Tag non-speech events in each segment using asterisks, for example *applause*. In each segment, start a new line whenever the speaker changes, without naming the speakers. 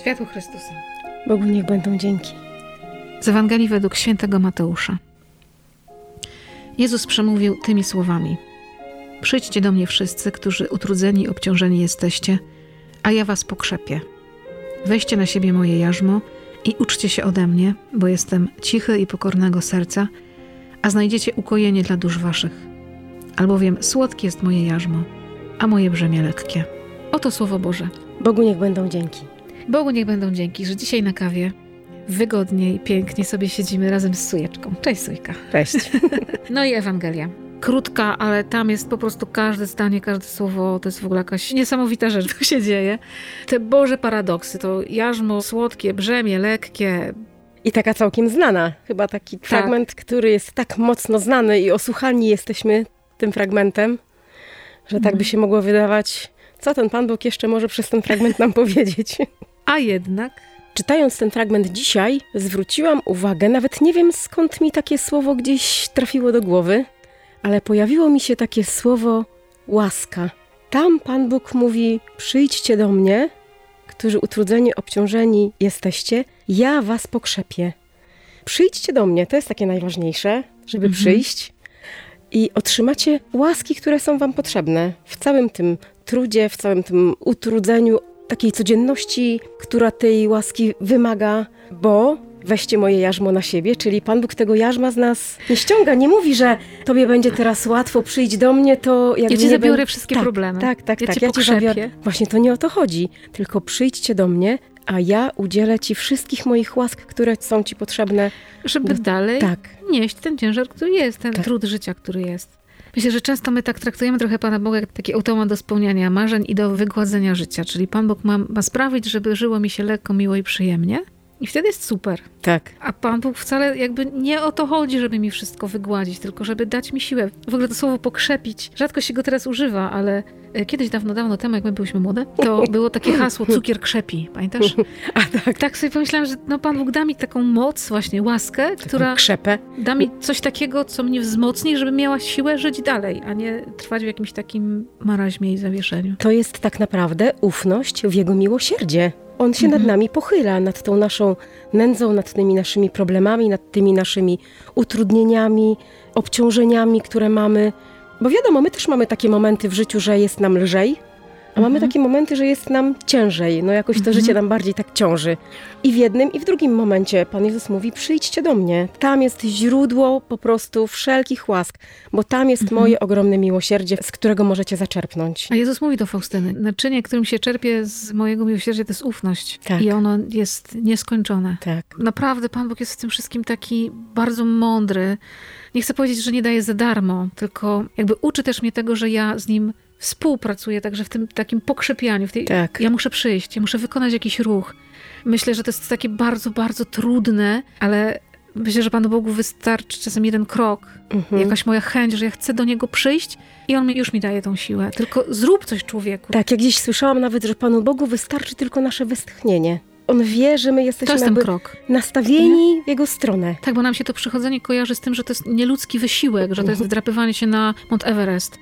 Światło Chrystusa.
Bogu niech będą dzięki.
Z Ewangelii według świętego Mateusza. Jezus przemówił tymi słowami: Przyjdźcie do mnie wszyscy, którzy utrudzeni i obciążeni jesteście, a ja was pokrzepię. Weźcie na siebie moje jarzmo i uczcie się ode mnie, bo jestem cichy i pokornego serca, a znajdziecie ukojenie dla dusz waszych. Albowiem słodkie jest moje jarzmo, a moje brzemię lekkie. Oto słowo Boże.
Bogu niech będą dzięki.
Bogu niech będą dzięki, że dzisiaj na kawie wygodnie i pięknie sobie siedzimy razem z Sujeczką. Cześć Sujka.
Cześć. *laughs*
No i Ewangelia. Krótka, ale tam jest po prostu każde zdanie, każde słowo, to jest w ogóle jakaś niesamowita rzecz, *laughs* tu się dzieje. Te Boże paradoksy, to jarzmo słodkie, brzemię lekkie.
I taka całkiem znana. Chyba taki
Tak.
fragment, który jest tak mocno znany i osłuchani jesteśmy tym fragmentem, że tak by
Mhm.
się mogło wydawać, co ten Pan Bóg jeszcze może przez ten fragment nam *laughs* powiedzieć.
A jednak
Czytając ten fragment dzisiaj, zwróciłam uwagę, nawet nie wiem skąd mi takie słowo gdzieś trafiło do głowy, ale pojawiło mi się takie słowo łaska. Tam Pan Bóg mówi: Przyjdźcie do mnie, którzy utrudzeni, obciążeni jesteście, ja was pokrzepię. Przyjdźcie do mnie, to jest takie najważniejsze, żeby
Mhm.
przyjść i otrzymacie łaski, które są wam potrzebne w całym tym trudzie, w całym tym utrudzeniu, takiej codzienności, która tej łaski wymaga, bo weźcie moje jarzmo na siebie, czyli Pan Bóg tego jarzma z nas nie ściąga, nie mówi, że tobie będzie teraz łatwo, przyjdź do mnie, to jakby
ja ci zabiorę
będę-
wszystkie
tak,
problemy.
Tak, tak,
Ja
tak.
cię
ja cię zabiorę.
pokrzepię.
Właśnie to nie o to chodzi, tylko przyjdźcie do mnie, a ja udzielę ci wszystkich moich łask, które są ci potrzebne.
Żeby dalej
Tak.
nieść ten ciężar, który jest, ten
Tak.
trud życia, który jest. Myślę, że często my tak traktujemy trochę Pana Boga jak taki automat do spełniania marzeń i do wygładzenia życia. Czyli Pan Bóg ma, ma sprawić, żeby żyło mi się lekko, miło i przyjemnie. I wtedy jest super.
Tak.
A Pan Bóg wcale jakby nie o to chodzi, żeby mi wszystko wygładzić, tylko żeby dać mi siłę. W ogóle to słowo pokrzepić, rzadko się go teraz używa, ale e, kiedyś dawno, dawno temu, jak my byliśmy młode, to *laughs* było takie hasło cukier krzepi, pamiętasz? *laughs*
A tak.
Tak sobie pomyślałam, że no Pan Bóg da mi taką moc, właśnie łaskę, która
Krzepę.
da mi coś takiego, co mnie wzmocni, żeby miała siłę żyć dalej, a nie trwać w jakimś takim maraźmie i zawieszeniu.
To jest tak naprawdę ufność w Jego miłosierdzie. On się
Mhm.
nad nami pochyla, nad tą naszą nędzą, nad tymi naszymi problemami, nad tymi naszymi utrudnieniami, obciążeniami, które mamy. Bo wiadomo, my też mamy takie momenty w życiu, że jest nam lżej, a mamy
Mhm.
takie momenty, że jest nam ciężej. No jakoś to
Mhm.
życie nam bardziej tak ciąży. I w jednym, i w drugim momencie Pan Jezus mówi: przyjdźcie do mnie. Tam jest źródło po prostu wszelkich łask, bo tam jest
Mhm.
moje ogromne miłosierdzie, z którego możecie zaczerpnąć.
A Jezus mówi do Faustyny, naczynie, którym się czerpie z mojego miłosierdzia, to jest ufność.
Tak.
I ono jest nieskończone.
Tak.
Naprawdę Pan Bóg jest w tym wszystkim taki bardzo mądry. Nie chcę powiedzieć, że nie daje za darmo, tylko jakby uczy też mnie tego, że ja z Nim współpracuję, także w tym takim pokrzepianiu. W tej,
Tak.
Ja muszę przyjść, ja muszę wykonać jakiś ruch. Myślę, że to jest takie bardzo, bardzo trudne, ale myślę, że Panu Bogu wystarczy czasem jeden krok,
Mhm.
jakaś moja chęć, że ja chcę do Niego przyjść i On mi, już mi daje tą siłę. Tylko zrób coś człowieku.
Tak, ja gdzieś słyszałam nawet, że Panu Bogu wystarczy tylko nasze westchnienie. On wie, że my
To
jesteśmy
jest ten
jakby
krok.
nastawieni w Jego stronę.
Tak, bo nam się to przychodzenie kojarzy z tym, że to jest nieludzki wysiłek, że to jest wdrapywanie się na Mount Everest.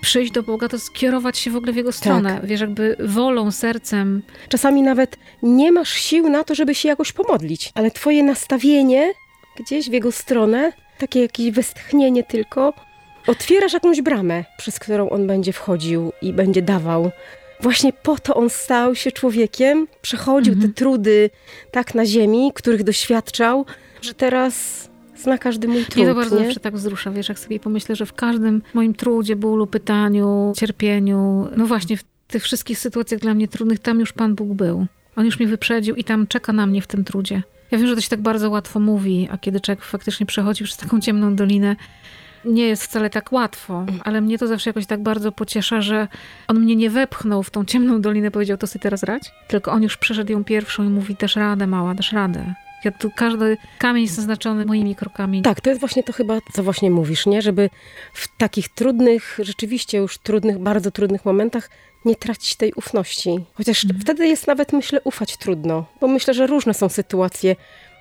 Przyjść do Boga to skierować się w ogóle w Jego stronę. Wiesz, jakby wolą, sercem.
Czasami nawet nie masz sił na to, żeby się jakoś pomodlić, ale Twoje nastawienie gdzieś w Jego stronę, takie jakieś westchnienie tylko, otwierasz jakąś bramę, przez którą On będzie wchodził i będzie dawał. Właśnie po to On stał się człowiekiem, przechodził
Mhm.
te trudy tak na ziemi, których doświadczał, że teraz zna każdy mój trud.
Mnie to bardzo
nie?
zawsze tak wzrusza, wiesz, jak sobie pomyślę, że w każdym moim trudzie, bólu, pytaniu, cierpieniu, no właśnie w tych wszystkich sytuacjach dla mnie trudnych, tam już Pan Bóg był. On już mnie wyprzedził i tam czeka na mnie w tym trudzie. Ja wiem, że to się tak bardzo łatwo mówi, a kiedy człowiek faktycznie przechodzi przez taką ciemną dolinę, nie jest wcale tak łatwo, ale mnie to zawsze jakoś tak bardzo pociesza, że on mnie nie wepchnął w tą ciemną dolinę, powiedział, to sobie teraz rać, tylko on już przeszedł ją pierwszą i mówi, dasz radę, mała, dasz radę. Ja tu każdy kamień jest zaznaczony moimi krokami.
Tak, to jest właśnie to chyba, co właśnie mówisz, nie? Żeby w takich trudnych, rzeczywiście już trudnych, bardzo trudnych momentach nie tracić tej ufności. Chociaż
Mhm.
wtedy jest nawet, myślę, ufać trudno, bo myślę, że różne są sytuacje,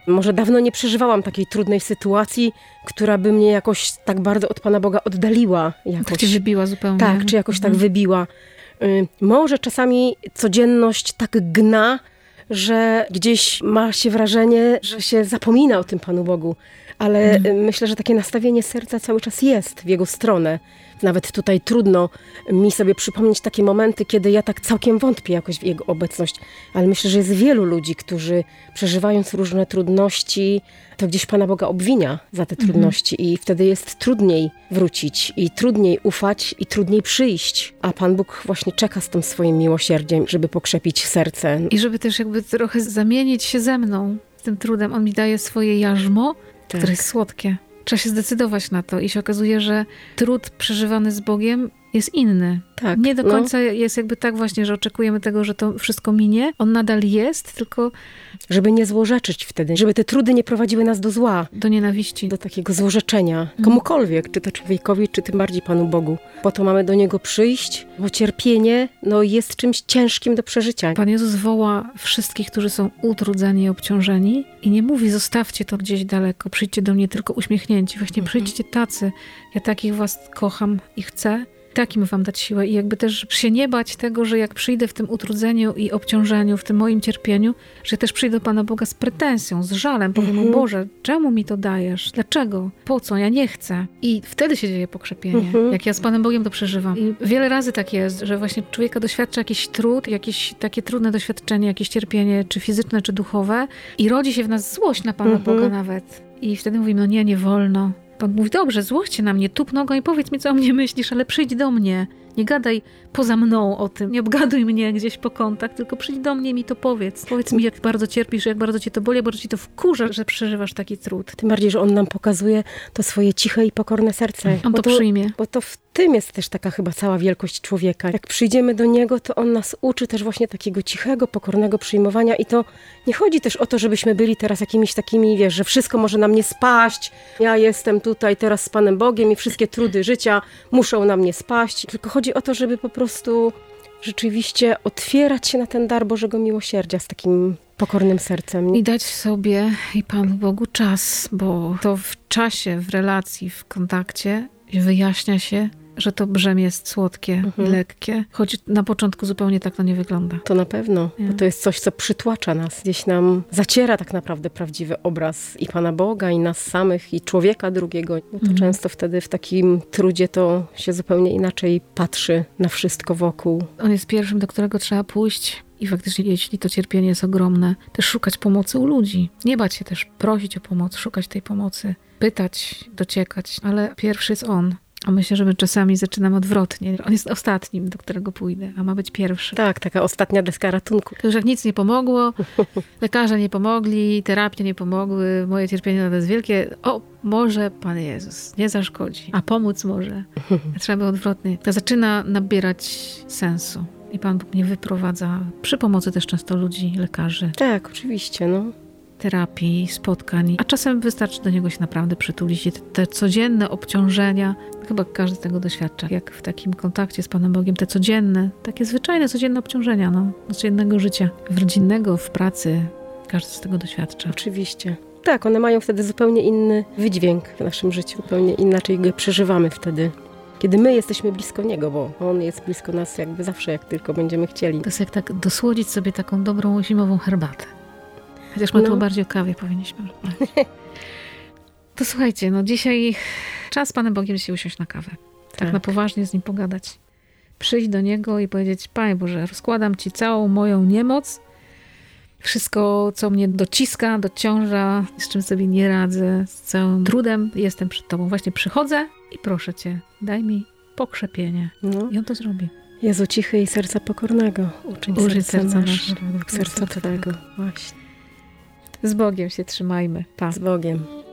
Może dawno nie przeżywałam takiej trudnej sytuacji, która by mnie jakoś tak bardzo od Pana Boga oddaliła. Jakoś.
Tak cię wybiła zupełnie.
Tak, czy jakoś tak
Mhm.
wybiła. Y, Może czasami codzienność tak gna, że gdzieś ma się wrażenie, że się zapomina o tym Panu Bogu. Ale y, myślę, że takie nastawienie serca cały czas jest w Jego stronę. Nawet tutaj trudno mi sobie przypomnieć takie momenty, kiedy ja tak całkiem wątpię jakoś w Jego obecność. Ale myślę, że jest wielu ludzi, którzy przeżywając różne trudności, to gdzieś Pana Boga obwinia za te trudności i wtedy jest trudniej wrócić i trudniej ufać i trudniej przyjść. A Pan Bóg właśnie czeka z tym swoim miłosierdziem, żeby pokrzepić serce.
I żeby też jakby trochę zamienić się ze mną z tym trudem. On mi daje swoje jarzmo,
Tak.
które jest słodkie. Trzeba się zdecydować na to i się okazuje, że trud przeżywany z Bogiem jest inny.
Tak,
Nie do
no.
końca jest jakby tak właśnie, że oczekujemy tego, że to wszystko minie. On nadal jest, tylko
Żeby nie złorzeczyć wtedy, żeby te trudy nie prowadziły nas do zła,
do nienawiści.
do takiego złorzeczenia komukolwiek, czy to człowiekowi, czy tym bardziej Panu Bogu. Po to mamy do Niego przyjść, bo cierpienie no, jest czymś ciężkim do przeżycia.
Pan Jezus woła wszystkich, którzy są utrudzeni i obciążeni i nie mówi zostawcie to gdzieś daleko, przyjdźcie do mnie tylko uśmiechnięci. Właśnie przyjdźcie tacy. Ja takich was kocham i chcę. Takim wam dać siłę i jakby też się nie bać tego, że jak przyjdę w tym utrudzeniu i obciążeniu, w tym moim cierpieniu, że też przyjdę do Pana Boga z pretensją, z żalem, powiem mu, Boże, czemu mi to dajesz? Dlaczego? Po co? Ja nie chcę. I wtedy się dzieje pokrzepienie.
Mhm.
Jak ja z Panem Bogiem to przeżywam. I wiele razy tak jest, że właśnie człowieka doświadcza jakiś trud, jakieś takie trudne doświadczenie, jakieś cierpienie, czy fizyczne, czy duchowe i rodzi się w nas złość na Pana
Mhm.
Boga nawet. I wtedy mówimy, no nie, nie wolno. Pan mówi, dobrze, złość się na mnie, tup nogą i powiedz mi, co o mnie myślisz, ale przyjdź do mnie. Nie gadaj poza mną o tym, nie obgaduj mnie gdzieś po kątach, tylko przyjdź do mnie i mi to powiedz. Powiedz mi, jak bardzo cierpisz, jak bardzo cię to boli, jak bardzo ci to wkurza, że przeżywasz taki trud.
Tym bardziej, że On nam pokazuje to swoje ciche i pokorne serce.
On
Bo
to przyjmie.
Bo to w tym jest też taka chyba cała wielkość człowieka. Jak przyjdziemy do Niego, to On nas uczy też właśnie takiego cichego, pokornego przyjmowania i to nie chodzi też o to, żebyśmy byli teraz jakimiś takimi, wiesz, że wszystko może nam nie spaść. Ja jestem tutaj teraz z Panem Bogiem i wszystkie trudy życia muszą na mnie spaść. Tylko chodzi o to, żeby po prostu rzeczywiście otwierać się na ten dar Bożego miłosierdzia z takim pokornym sercem.
I dać sobie i Panu Bogu czas, bo to w czasie, w relacji, w kontakcie wyjaśnia się, że to brzemię jest słodkie
Mhm.
i lekkie, choć na początku zupełnie tak to nie wygląda.
To na pewno,
Nie.
bo to jest coś, co przytłacza nas. Gdzieś nam zaciera tak naprawdę prawdziwy obraz i Pana Boga, i nas samych, i człowieka drugiego. No to
Mhm.
często wtedy w takim trudzie to się zupełnie inaczej patrzy na wszystko wokół.
On jest pierwszym, do którego trzeba pójść i faktycznie, jeśli to cierpienie jest ogromne, też szukać pomocy u ludzi. Nie bać się też prosić o pomoc, szukać tej pomocy, pytać, dociekać, ale pierwszy jest on. A myślę, że my czasami zaczynamy odwrotnie. On jest ostatnim, do którego pójdę, a ma być pierwszy.
Tak, taka ostatnia deska ratunku.
To już jak nic nie pomogło, *laughs* lekarze nie pomogli, terapie nie pomogły, moje cierpienie nadal jest wielkie. O, może Pan Jezus nie zaszkodzi, a pomóc może. *laughs* Trzeba odwrotnie. To zaczyna nabierać sensu. I Pan Bóg mnie wyprowadza przy pomocy też często ludzi, lekarzy,
Tak, oczywiście, no.
Terapii, spotkań. A czasem wystarczy do niego się naprawdę przytulić. I te, codzienne obciążenia, chyba każdy tego doświadcza, jak w takim kontakcie z Panem Bogiem, te codzienne, takie zwyczajne, codzienne obciążenia, no, codziennego życia, w rodzinnego, w pracy. Każdy z tego doświadcza.
Oczywiście. Tak, one mają wtedy zupełnie inny wydźwięk w naszym życiu. Zupełnie inaczej go przeżywamy wtedy. Kiedy my jesteśmy blisko Niego, bo On jest blisko nas jakby zawsze, jak tylko będziemy chcieli.
To jest jak tak dosłodzić sobie taką dobrą zimową herbatę. Chociaż my
No.
tu bardziej o kawie powinniśmy rozmawiać. To słuchajcie, no dzisiaj czas z Panem Bogiem się usiąść na kawę. Tak,
Tak.
na poważnie z Nim pogadać. Przyjść do Niego i powiedzieć, Panie Boże, rozkładam Ci całą moją niemoc, wszystko, co mnie dociska, dociąża, z czym sobie nie radzę, z całym trudem jestem przed Tobą. Właśnie przychodzę i proszę Cię, daj mi pokrzepienie.
No.
I On to zrobi.
Jezu cichy i serca pokornego. Uczyń serca
serca
nasze,
naszego,
serca
serca
Twego. Właśnie.
Z Bogiem się trzymajmy. Pa.
Z Bogiem.